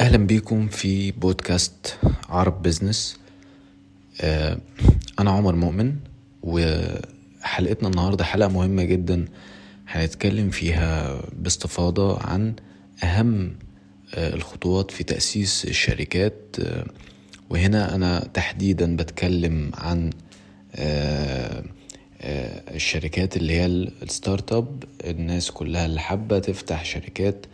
أهلا بيكم في بودكاست عرب بزنس آه، أنا عمر مؤمن وحلقتنا النهارده حلقة مهمة جدا هنتكلم فيها باستفاضة عن أهم آه، الخطوات في تأسيس الشركات. آه، وهنا أنا تحديدا بتكلم عن الشركات اللي هي ال startup الناس كلها اللي حابة تفتح شركات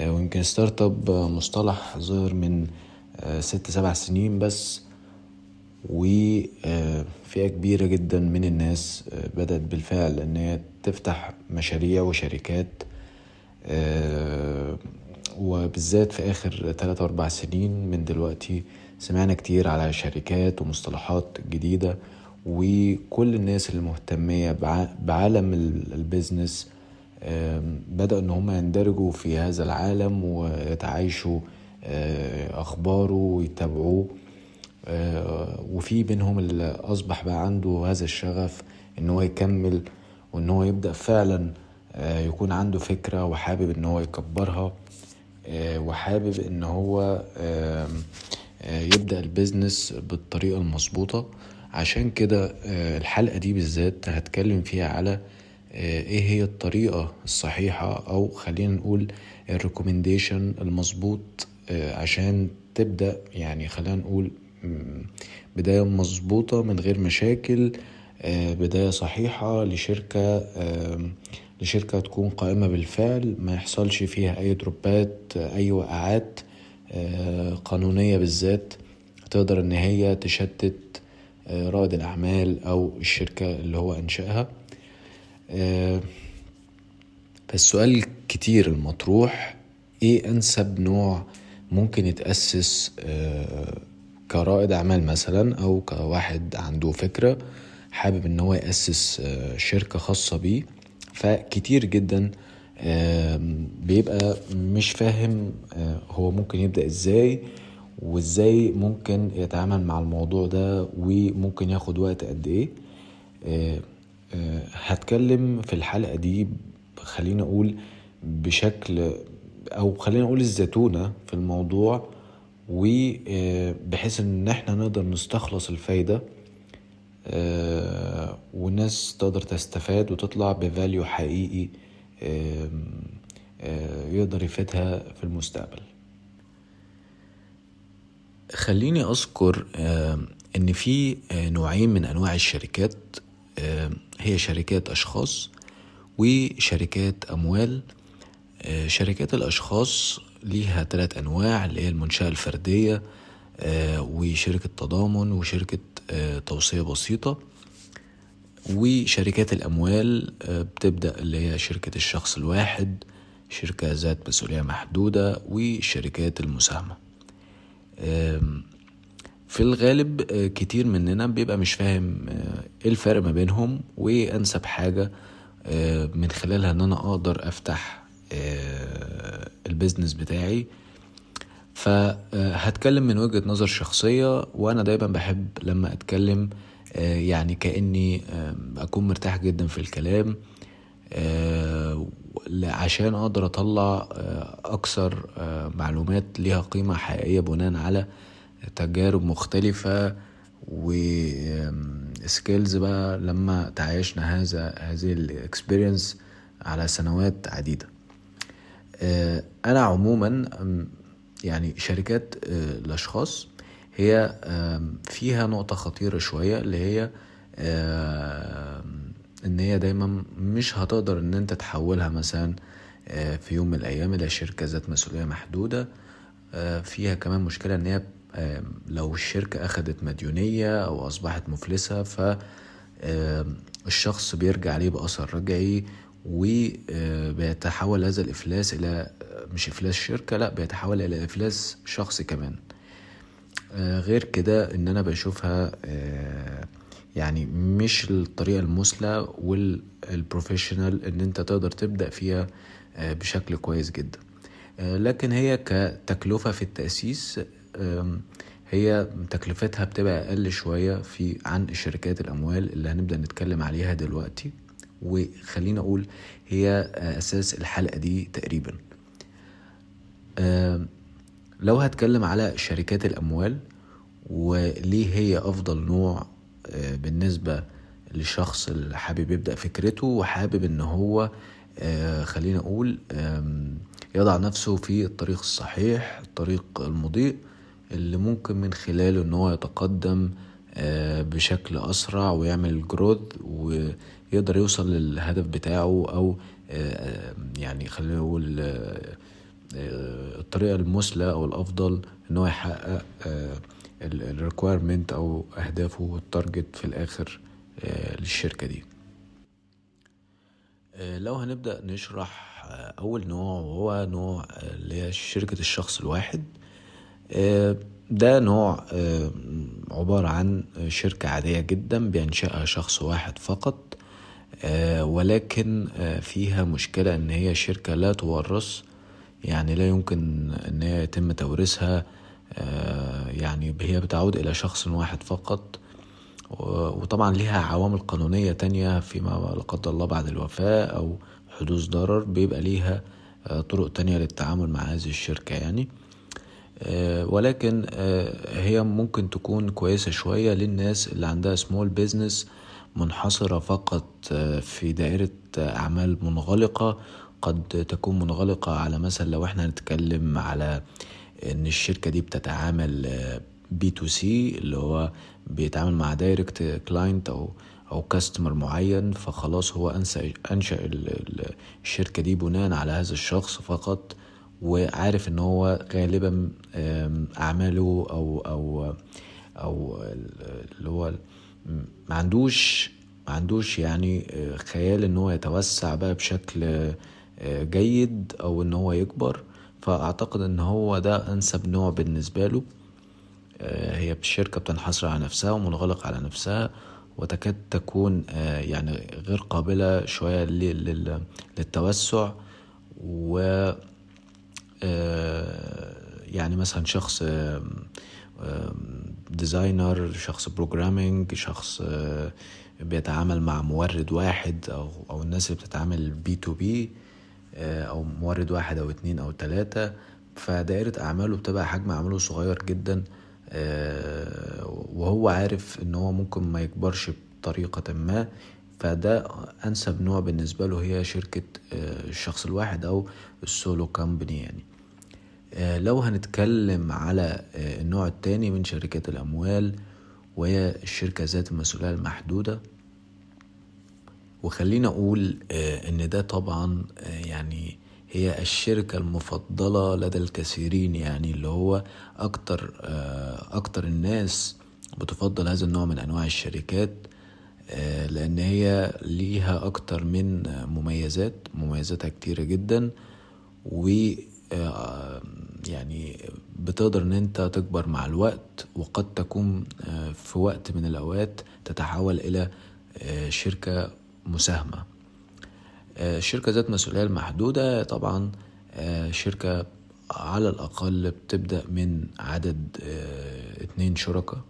ويمكن ستارت أب مصطلح ظهر من آه، ست سبع سنين بس وفئة كبيرة جدا من الناس آه، بدأت بالفعل إن هي تفتح مشاريع وشركات وبالذات في آخر ثلاثة أربع سنين من دلوقتي سمعنا كتير على شركات ومصطلحات جديدة وكل الناس المهتمية بعالم ال business بدأوا إن هم يندرجوا في هذا العالم ويتعايشوا آه، أخباره ويتابعوه. آه، وفي بينهم اللي أصبح بقى عنده هذا الشغف إن هو يكمل وإن هو يبدأ فعلا آه، يكون عنده فكرة وحابب إن هو يكبرها وحابب إن هو يبدأ ال business بالطريقة المظبوطة. عشان كده الحلقة دي بالذات هتكلم فيها على إيه هي الطريقة الصحيحة أو خلينا نقول الريكومنديشن المظبوط آه، عشان تبدأ يعني خلينا نقول بداية مظبوطة من غير مشاكل آه، بداية صحيحة لشركة لشركة تكون قائمة بالفعل ما يحصلش فيها أي دروبات أي وقعات قانونية بالذات تقدر إن هي تشتت رائد الأعمال أو الشركة اللي هو أنشأها. آه، فالسؤال كتير المطروح إيه أنسب نوع ممكن يتأسس آه، كرائد أعمال مثلا أو كواحد عنده فكرة حابب إن هو يأسس آه، شركة خاصة بيه؟ فكتير جدا بيبقى مش فاهم هو ممكن يبدأ إزاي وإزاي ممكن يتعامل مع الموضوع ده وممكن ياخد وقت قد إيه. آه، هتكلم في الحلقة دي خلينا أقول بشكل أو خلينا أقول الزتونة في الموضوع وبحيث إن إحنا نقدر نستخلص الفايدة آه، والناس تقدر تستفاد وتطلع بفاليو حقيقي آه، يقدر يفيدها في المستقبل. خليني أذكر إن في نوعين من أنواع الشركات هي شركات أشخاص وشركات أموال. آه، شركات الأشخاص ليها ثلاث أنواع اللي هي المنشأة الفردية آه، وشركة تضامن وشركة آه، توصية بسيطة. وشركات الأموال بتبدأ اللي هي شركة الشخص الواحد شركة ذات مسؤولية محدودة وشركات المساهمة. في الغالب آه، كتير مننا بيبقى مش فاهم آه، إيه الفرق ما بينهم وايه انسب حاجة آه، من خلالها إن أنا أقدر أفتح البيزنس بتاعي. فهتكلم من وجهة نظر شخصية وأنا دايما بحب لما أتكلم يعني كأني أكون مرتاح جدا في الكلام عشان أقدر أطلع أكثر معلومات ليها قيمة حقيقية بناء على تجارب مختلفة و skills بقى لما تعايشنا هذا هذه ال experience على سنوات عديدة. آه، أنا عموما يعني شركات آه، الأشخاص هي فيها نقطة خطيرة شوية اللي هي إن هي دايما مش هتقدر إن أنت تحولها مثلا آه، في يوم من الأيام إلى شركة ذات مسؤولية محدودة. فيها كمان مشكلة إن هي لو الشركة أخدت مديونية أو أصبحت مفلسة فالشخص بيرجع عليه بأثر رجعي وبيتحول هذا الإفلاس إلى مش إفلاس شركة لا بيتحول إلى إفلاس شخصي كمان. آه، غير كده إن أنا بشوفها آه، يعني مش الطريقة المثلى وال professional إن أنت تقدر تبدأ فيها آه، بشكل كويس جدا. لكن هي كتكلفة في التأسيس هي تكلفتها بتبقى أقل شوية في عن الشركات الأموال اللي هنبدأ نتكلم عليها دلوقتي. وخلينا أقول هي أساس الحلقة دي تقريبا. لو هتكلم على شركات الأموال وليه هي أفضل نوع آه، بالنسبة للشخص اللي حابب يبدأ فكرته وحابب إن هو آه، خلينا أقول يضع نفسه في الطريق الصحيح الطريق المضيء اللي ممكن من خلاله إن هو يتقدم آه، بشكل أسرع ويعمل growth ويقدر يوصل للهدف بتاعه أو يعني خلينا نقول الطريقة المثلى أو الأفضل إن هو يحقق ال requirement أو أهدافه وال target في الآخر آه، للشركة دي. آه، لو هنبدأ نشرح آه، أول نوع وهو نوع اللي هي شركة الشخص الواحد. ده نوع عبارة عن شركة عادية جدا بينشأها شخص واحد فقط ولكن فيها مشكلة إن هي شركة لا تورث يعني لا يمكن إن هي يتم توريثها يعني هي بتعود إلى شخص واحد فقط وطبعا ليها عوامل قانونية تانية فيما لا قدر الله بعد الوفاة أو حدوث ضرر بيبقى ليها آه، طرق تانية للتعامل مع هذه الشركة يعني. آه، ولكن آه، هي ممكن تكون كويسة شوية للناس اللي عندها small business منحصرة فقط في دائرة أعمال منغلقة. قد تكون منغلقة على مثلا لو إحنا نتكلم على إن الشركة دي بتتعامل B to C اللي هو بيتعامل مع direct client أو أو customer معين فخلاص هو أنشأ أنشأ الشركة دي بناء على هذا الشخص فقط وعارف إن هو غالبا أعماله أو أو أو اللي هو ما عندوش ما عندوش يعني آه، خيال إن هو يتوسع بقى بشكل آه، جيد أو إن هو يكبر. فأعتقد إن هو ده أنسب نوع بالنسبة له. آه، هي الشركة بتنحصر على نفسها ومنغلقة على نفسها وتكاد تكون يعني غير قابلة شوية للتوسع. و يعني مثلا شخص designer شخص programming شخص بيتعامل مع مورد واحد أو أو الناس اللي بتتعامل B to B أو مورد واحد أو اتنين أو تلاتة. فدائرة أعماله بتبقى حجم أعماله صغير جدا آه، وهو عارف إن هو ممكن ما يكبرش بطريقة ما. فده أنسب نوع بالنسبة له هي شركة آه، الشخص الواحد أو السولو كامبني يعني. آه، لو هنتكلم على النوع التاني من شركات الأموال وهي الشركة ذات المسؤولية المحدودة. وخلينا أقول إن ده طبعا يعني هي الشركة المفضلة لدى الكثيرين يعني اللي هو أكتر آه، أكتر الناس بتفضل هذا النوع من أنواع الشركات آه، لأن هي ليها أكتر من مميزات مميزاتها كتيرة جدا و آه، يعني بتقدر إن أنت تكبر مع الوقت وقد تكون في وقت من الأوقات تتحول إلى شركة مساهمة. الشركة ذات مسؤولية المحدودة طبعا آه، شركة على الأقل بتبدأ من عدد آه، اتنين شركاء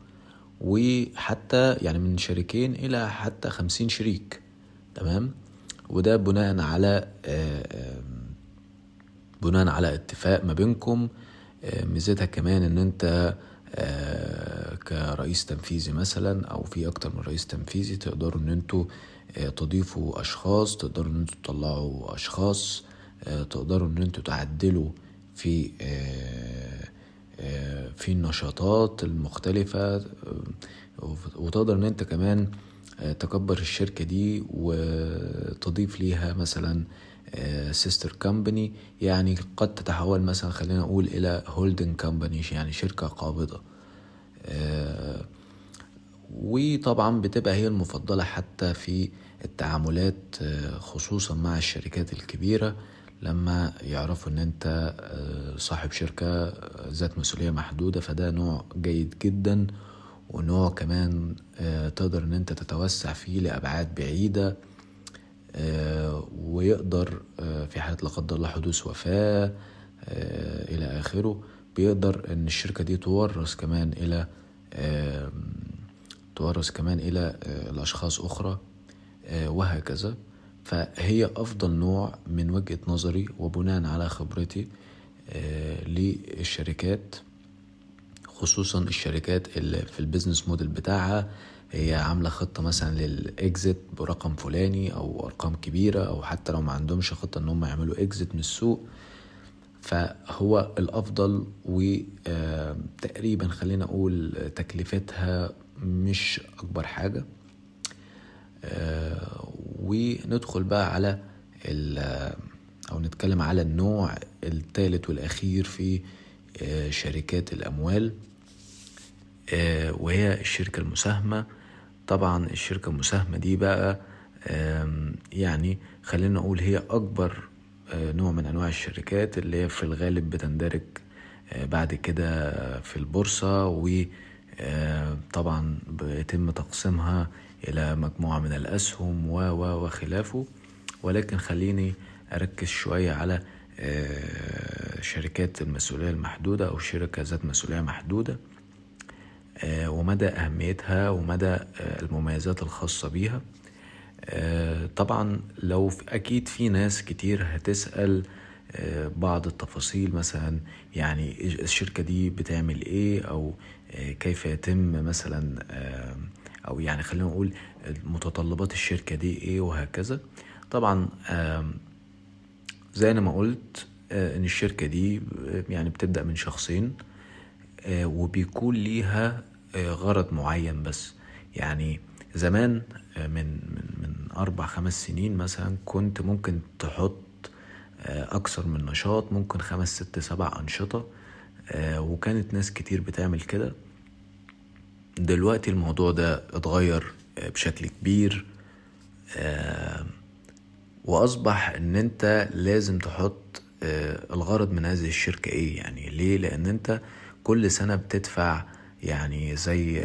وحتى يعني من شريكين إلى حتى خمسين شريك تمام؟ وده بناء على آه، بناء على اتفاق ما بينكم ميزتها كمان إن أنت كرئيس تنفيذي مثلا أو في أكتر من رئيس تنفيذي تقدروا إن أنتوا آه، تضيفوا أشخاص تقدروا إن أنتوا تطلعوا أشخاص آه، تقدروا إن أنتوا تعدلوا في آه، في النشاطات المختلفة وتقدر إن أنت كمان تكبر الشركة دي وتضيف ليها مثلا sister company يعني قد تتحول مثلا خلينا نقول إلى holding company يعني شركة قابضة. وطبعا بتبقى هي المفضلة حتى في التعاملات آه، خصوصا مع الشركات الكبيرة لما يعرفوا إن أنت آه، صاحب شركة آه، ذات مسؤولية محدودة. فده نوع جيد جدا ونوع كمان تقدر إن أنت تتوسع فيه لأبعاد بعيدة. ويقدر في حالة لا قدر الله حدوث وفاة إلى آخره. بيقدر إن الشركة دي تورث كمان إلى تورث كمان إلى الأشخاص أخرى آه، وهكذا. فهي أفضل نوع من وجهة نظري وبناء على خبرتي للشركات خصوصا الشركات اللي في ال business model بتاعها هي عاملة خطة مثلا لل exit برقم فلاني أو أرقام كبيرة أو حتى لو ما عندهمش خطة إن هم يعملوا exit من السوق. فهو الأفضل وتقريبا خلينا أقول تكلفتها مش أكبر حاجة. وندخل بقى على أو نتكلم على النوع الثالث والأخير في شركات الأموال. وهي الشركة المساهمة. طبعا الشركة المساهمة دي بقى يعني خلينا نقول هي أكبر نوع من أنواع الشركات اللي هي في الغالب بتندرج بعد كده في البورصة وطبعا بيتم تقسيمها إلى مجموعة من الأسهم و و وخلافه. ولكن خليني أركز شوية على شركات المسؤولية المحدودة أو شركة ذات مسؤولية محدودة. ومدى أهميتها ومدى المميزات الخاصة بيها. طبعا لو أكيد في ناس كتير هتسأل بعض التفاصيل مثلا يعني الشركة دي بتعمل إيه؟ أو كيف يتم مثلا أو يعني خلينا نقول متطلبات الشركة دي إيه؟ وهكذا. طبعا زي أنا ما قلت إن الشركة دي يعني بتبدأ من شخصين. وبيكون ليها غرض معين بس. يعني زمان من من من أربع خمس سنين مثلا كنت ممكن تحط أكثر من نشاط ممكن خمس ست سبع أنشطة وكانت ناس كتير بتعمل كده. دلوقتي الموضوع ده اتغير بشكل كبير وأصبح إن أنت لازم تحط الغرض من هذه الشركة إيه؟ يعني ليه؟ لأن أنت كل سنة بتدفع يعني زي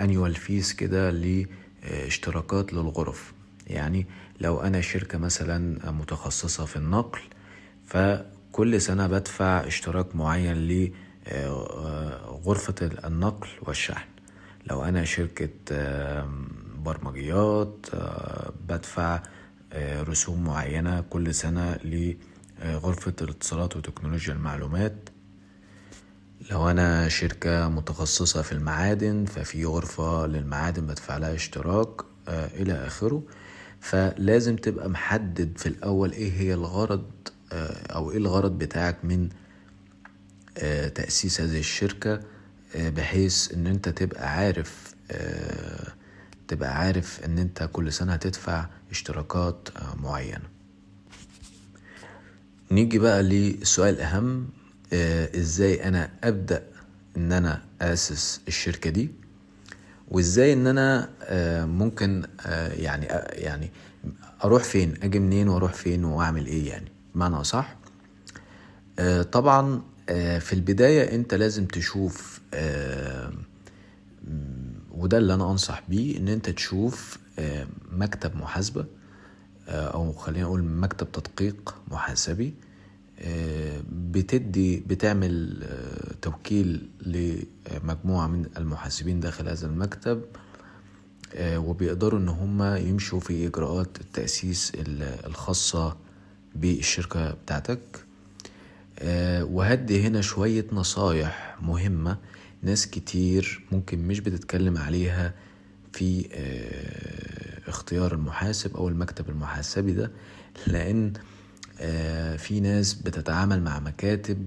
انيوال فيس كده لاشتراكات للغرف. يعني لو أنا شركة مثلا متخصصة في النقل فكل سنة بدفع اشتراك معين لغرفة النقل والشحن. لو أنا شركة برمجيات بدفع رسوم معينة كل سنة لغرفة الاتصالات وتكنولوجيا المعلومات. لو أنا شركة متخصصة في المعادن ففي غرفة للمعادن بدفع لها اشتراك إلى آخره. فلازم تبقى محدد في الأول إيه هي الغرض أو إيه الغرض بتاعك من تأسيس هذه الشركة بحيث إن أنت تبقى عارف تبقى عارف إن أنت كل سنة هتدفع اشتراكات معينة. نيجي بقى للسؤال الاهم إزاي أنا أبدأ إن أنا أسس الشركة دي وإزاي إن أنا ممكن يعني يعني أروح فين أجي منين وأروح فين وأعمل إيه يعني. بمعنى صح طبعا في البداية أنت لازم تشوف وده اللي أنا أنصح بيه إن أنت تشوف مكتب محاسبة أو خلينا نقول مكتب تدقيق محاسبي. بتدي بتعمل توكيل لمجموعة من المحاسبين داخل هذا المكتب وبيقدروا إن هم يمشوا في إجراءات التأسيس الخاصة بالشركة بتاعتك. وهدي هنا شوية نصايح مهمة ناس كتير ممكن مش بتتكلم عليها في اختيار المحاسب أو المكتب المحاسبي ده لأن في ناس بتتعامل مع مكاتب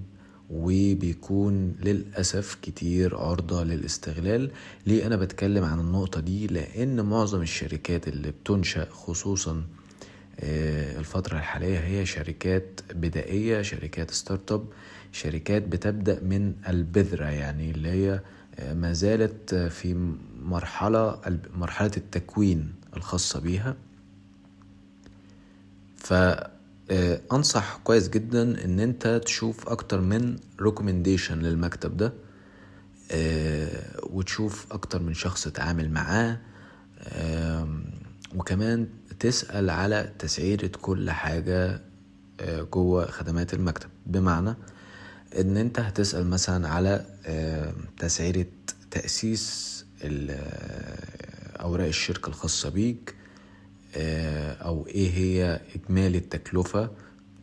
وبيكون للأسف كتير عرضة للاستغلال. ليه أنا بتكلم عن النقطة دي؟ لأن معظم الشركات اللي بتنشأ خصوصا الفترة الحالية هي شركات بدائية شركات startup شركات بتبدأ من البذرة يعني اللي هي ما زالت في مرحلة مرحلة التكوين الخاصة بيها. فأنصح كويس جدا إن أنت تشوف أكتر من ريكومنديشن للمكتب ده وتشوف أكتر من شخص تتعامل معاه وكمان تسأل على تسعيرة كل حاجة جوه خدمات المكتب. بمعنى إن أنت هتسأل مثلا على تسعيرة تأسيس أوراق الشركة الخاصة بيك أو إيه هي إجمالي التكلفة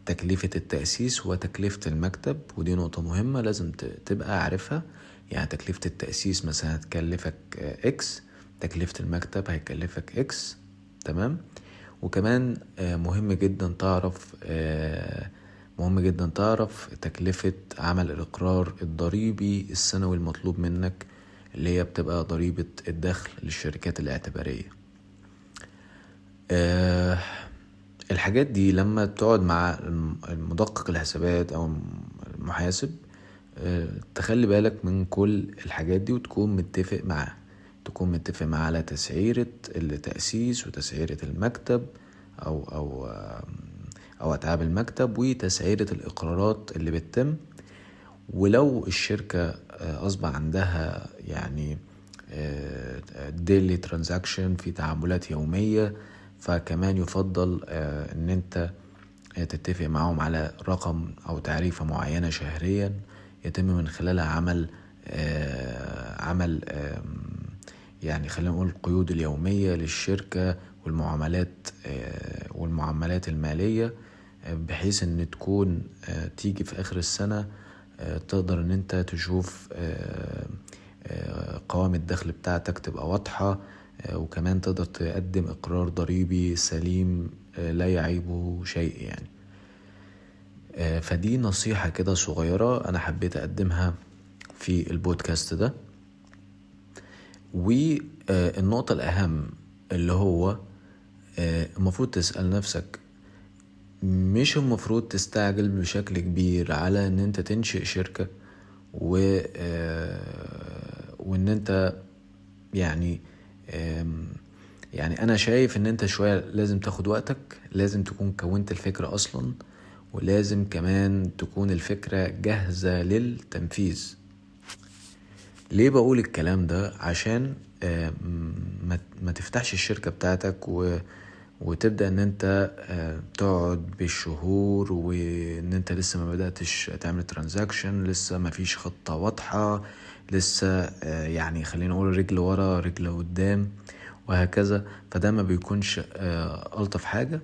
تكلفة التأسيس وتكلفة المكتب ودي نقطة مهمة لازم تبقى عارفها. يعني تكلفة التأسيس مثلا هتكلفك X تكلفة المكتب هيكلفك X تمام؟ وكمان مهم جدا تعرف مهم جدا تعرف تكلفة عمل الإقرار الضريبي السنوي المطلوب منك اللي هي بتبقى ضريبة الدخل للشركات الاعتبارية. أه الحاجات دي لما تقعد مع المدقق الحسابات أو المحاسب أه تخلي بالك من كل الحاجات دي وتكون متفق معاه. تكون متفق معاه على تسعيرة التأسيس وتسعيرة المكتب أو أو أو أتعاب المكتب وتسعيرة الإقرارات اللي بتتم. ولو الشركة أصبح عندها يعني ديلي ترانزاكشن في تعاملات يومية فكمان يفضل إن أنت تتفق معاهم على رقم أو تعريفة معينة شهريا يتم من خلالها عمل عمل يعني خلينا نقول القيود اليومية للشركة والمعاملات والمعاملات المالية بحيث إن تكون تيجي في آخر السنة تقدر إن أنت تشوف قوام الدخل بتاعتك تبقى واضحة وكمان تقدر تقدم إقرار ضريبي سليم لا يعيبه شيء يعني. فدي نصيحة كده صغيرة أنا حبيت أقدمها في البودكاست ده. والنقطة الأهم اللي هو المفروض تسأل نفسك مش المفروض تستعجل بشكل كبير على إن أنت تنشئ شركة و وإن أنت يعني يعني أنا شايف إن أنت شوية لازم تاخد وقتك لازم تكون كونت الفكرة أصلا ولازم كمان تكون الفكرة جاهزة للتنفيذ. ليه بقول الكلام ده؟ عشان ما تفتحش الشركة بتاعتك و وتبدأ إن أنت تقعد بالشهور وإن أنت لسه ما بدأتش تعمل ترانزاكشن لسه ما فيش خطة واضحة لسه يعني خلينا نقول رجل ورا رجل قدام وهكذا. فده ما بيكونش ألطف حاجة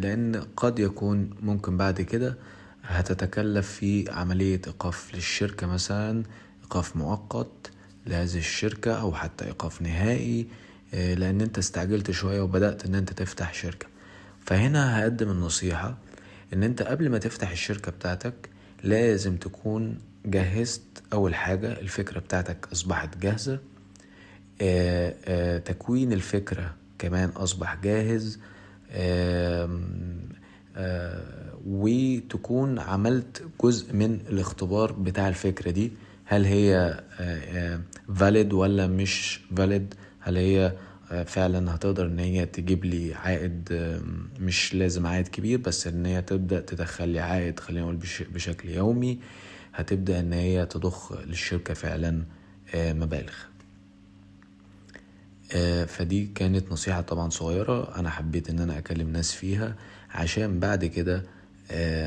لأن قد يكون ممكن بعد كده هتتكلف في عملية إيقاف للشركة مثلا إيقاف مؤقت لهذه الشركة أو حتى إيقاف نهائي. لأن أنت استعجلت شوية وبدأت إن أنت تفتح شركة. فهنا هقدم النصيحة إن أنت قبل ما تفتح الشركة بتاعتك لازم تكون جهزت أول حاجة الفكرة بتاعتك أصبحت جاهزة. آآ آآ تكوين الفكرة كمان أصبح جاهز. وتكون عملت جزء من الاختبار بتاع الفكرة دي. هل هي valid ولا مش valid هل هي فعلا هتقدر إن هي تجيب لي عائد مش لازم عائد كبير بس إن هي تبدأ تدخل لي عائد خلينا نقول بشكل يومي هتبدأ إن هي تضخ للشركة فعلا مبالغ. فدي كانت نصيحة طبعا صغيرة أنا حبيت إن أنا أكلم ناس فيها عشان بعد كده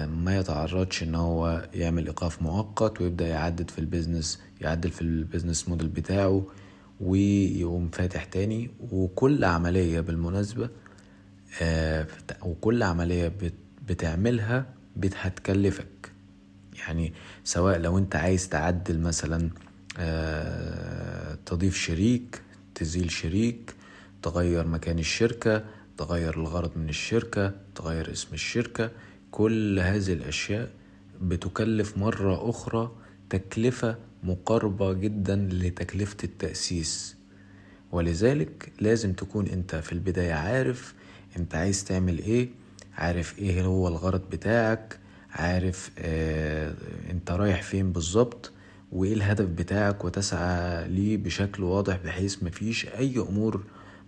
ما يتعرضش إن هو يعمل إيقاف مؤقت ويبدأ يعدد في ال business يعدل في ال business model بتاعه ويقوم فاتح تاني وكل عملية بالمناسبة وكل عملية بتعملها هتكلفك يعني سواء لو انت عايز تعدل مثلا تضيف شريك تزيل شريك تغير مكان الشركة تغير الغرض من الشركة تغير اسم الشركة كل هذه الأشياء بتكلف مرة أخرى تكلفة مقاربة جدا لتكلفة التأسيس. ولذلك لازم تكون أنت في البداية عارف أنت عايز تعمل إيه عارف إيه هو الغرض بتاعك عارف آه أنت رايح فين بالظبط وإيه الهدف بتاعك وتسعى ليه بشكل واضح بحيث مفيش أي أمور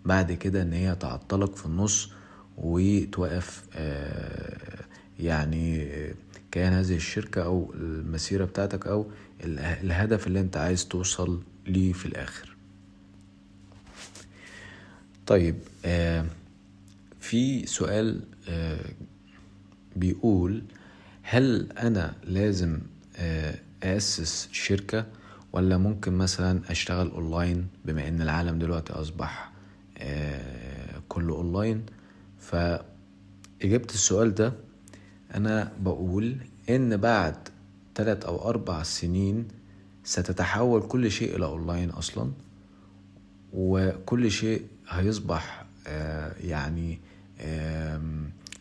بعد كده إن هي تعطلك في النص وتوقف آه يعني كيان هذه الشركة أو المسيرة بتاعتك أو الهدف اللي أنت عايز توصل ليه في الآخر. طيب آه في سؤال آه بيقول هل أنا لازم آه أسس شركة ولا ممكن مثلا أشتغل أونلاين؟ بما إن العالم دلوقتي أصبح آه كله أونلاين. فإجابة السؤال ده أنا بقول إن بعد ثلاث أو أربع سنين ستتحول كل شيء إلى أونلاين أصلا وكل شيء هيصبح آه، يعني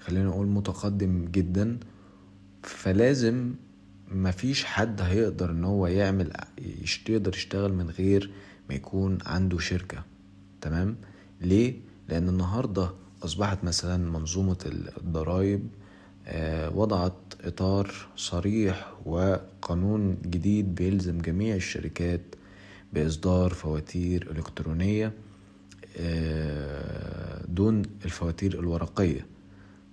خلينا نقول متقدم جدا. فلازم مفيش حد هيقدر إن هو يعمل يقدر يشتغل من غير ما يكون عنده شركة. تمام؟ ليه؟ لأن النهاردة أصبحت مثلا منظومة الضرائب وضعت إطار صريح وقانون جديد بيلزم جميع الشركات بإصدار فواتير إلكترونية آه، دون الفواتير الورقية.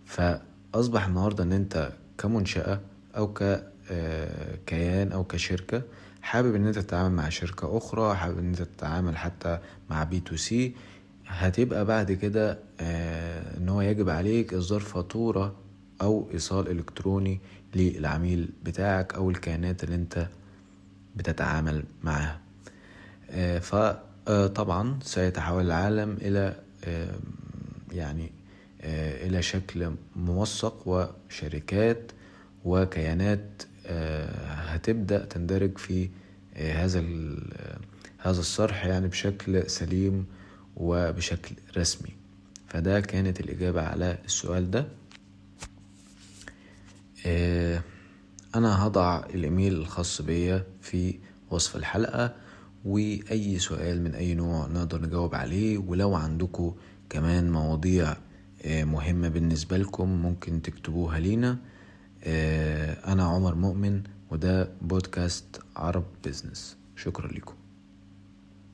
فأصبح النهاردة إن أنت كمنشأة أو ككيان أو كشركة حابب إن أنت تتعامل مع شركة أخرى حابب إن أنت تتعامل حتى مع B to C هتبقى بعد كده آه، إن هو يجب عليك إصدار فاتورة أو إيصال إلكتروني للعميل بتاعك أو الكيانات اللي أنت بتتعامل معاها. آه، فطبعا سيتحول العالم إلى يعني آه، إلى شكل موثق وشركات وكيانات هتبدأ تندرج في هذا هذا الصرح يعني بشكل سليم وبشكل رسمي. فده كانت الإجابة على السؤال ده. آه، أنا هضع الإيميل الخاص بيا في وصف الحلقة وأي سؤال من أي نوع نقدر نجاوب عليه. ولو عندكم كمان مواضيع آه، مهمة بالنسبة لكم ممكن تكتبوها لينا. آه، أنا عمر مؤمن وده بودكاست عرب بيزنس. شكرا لكم.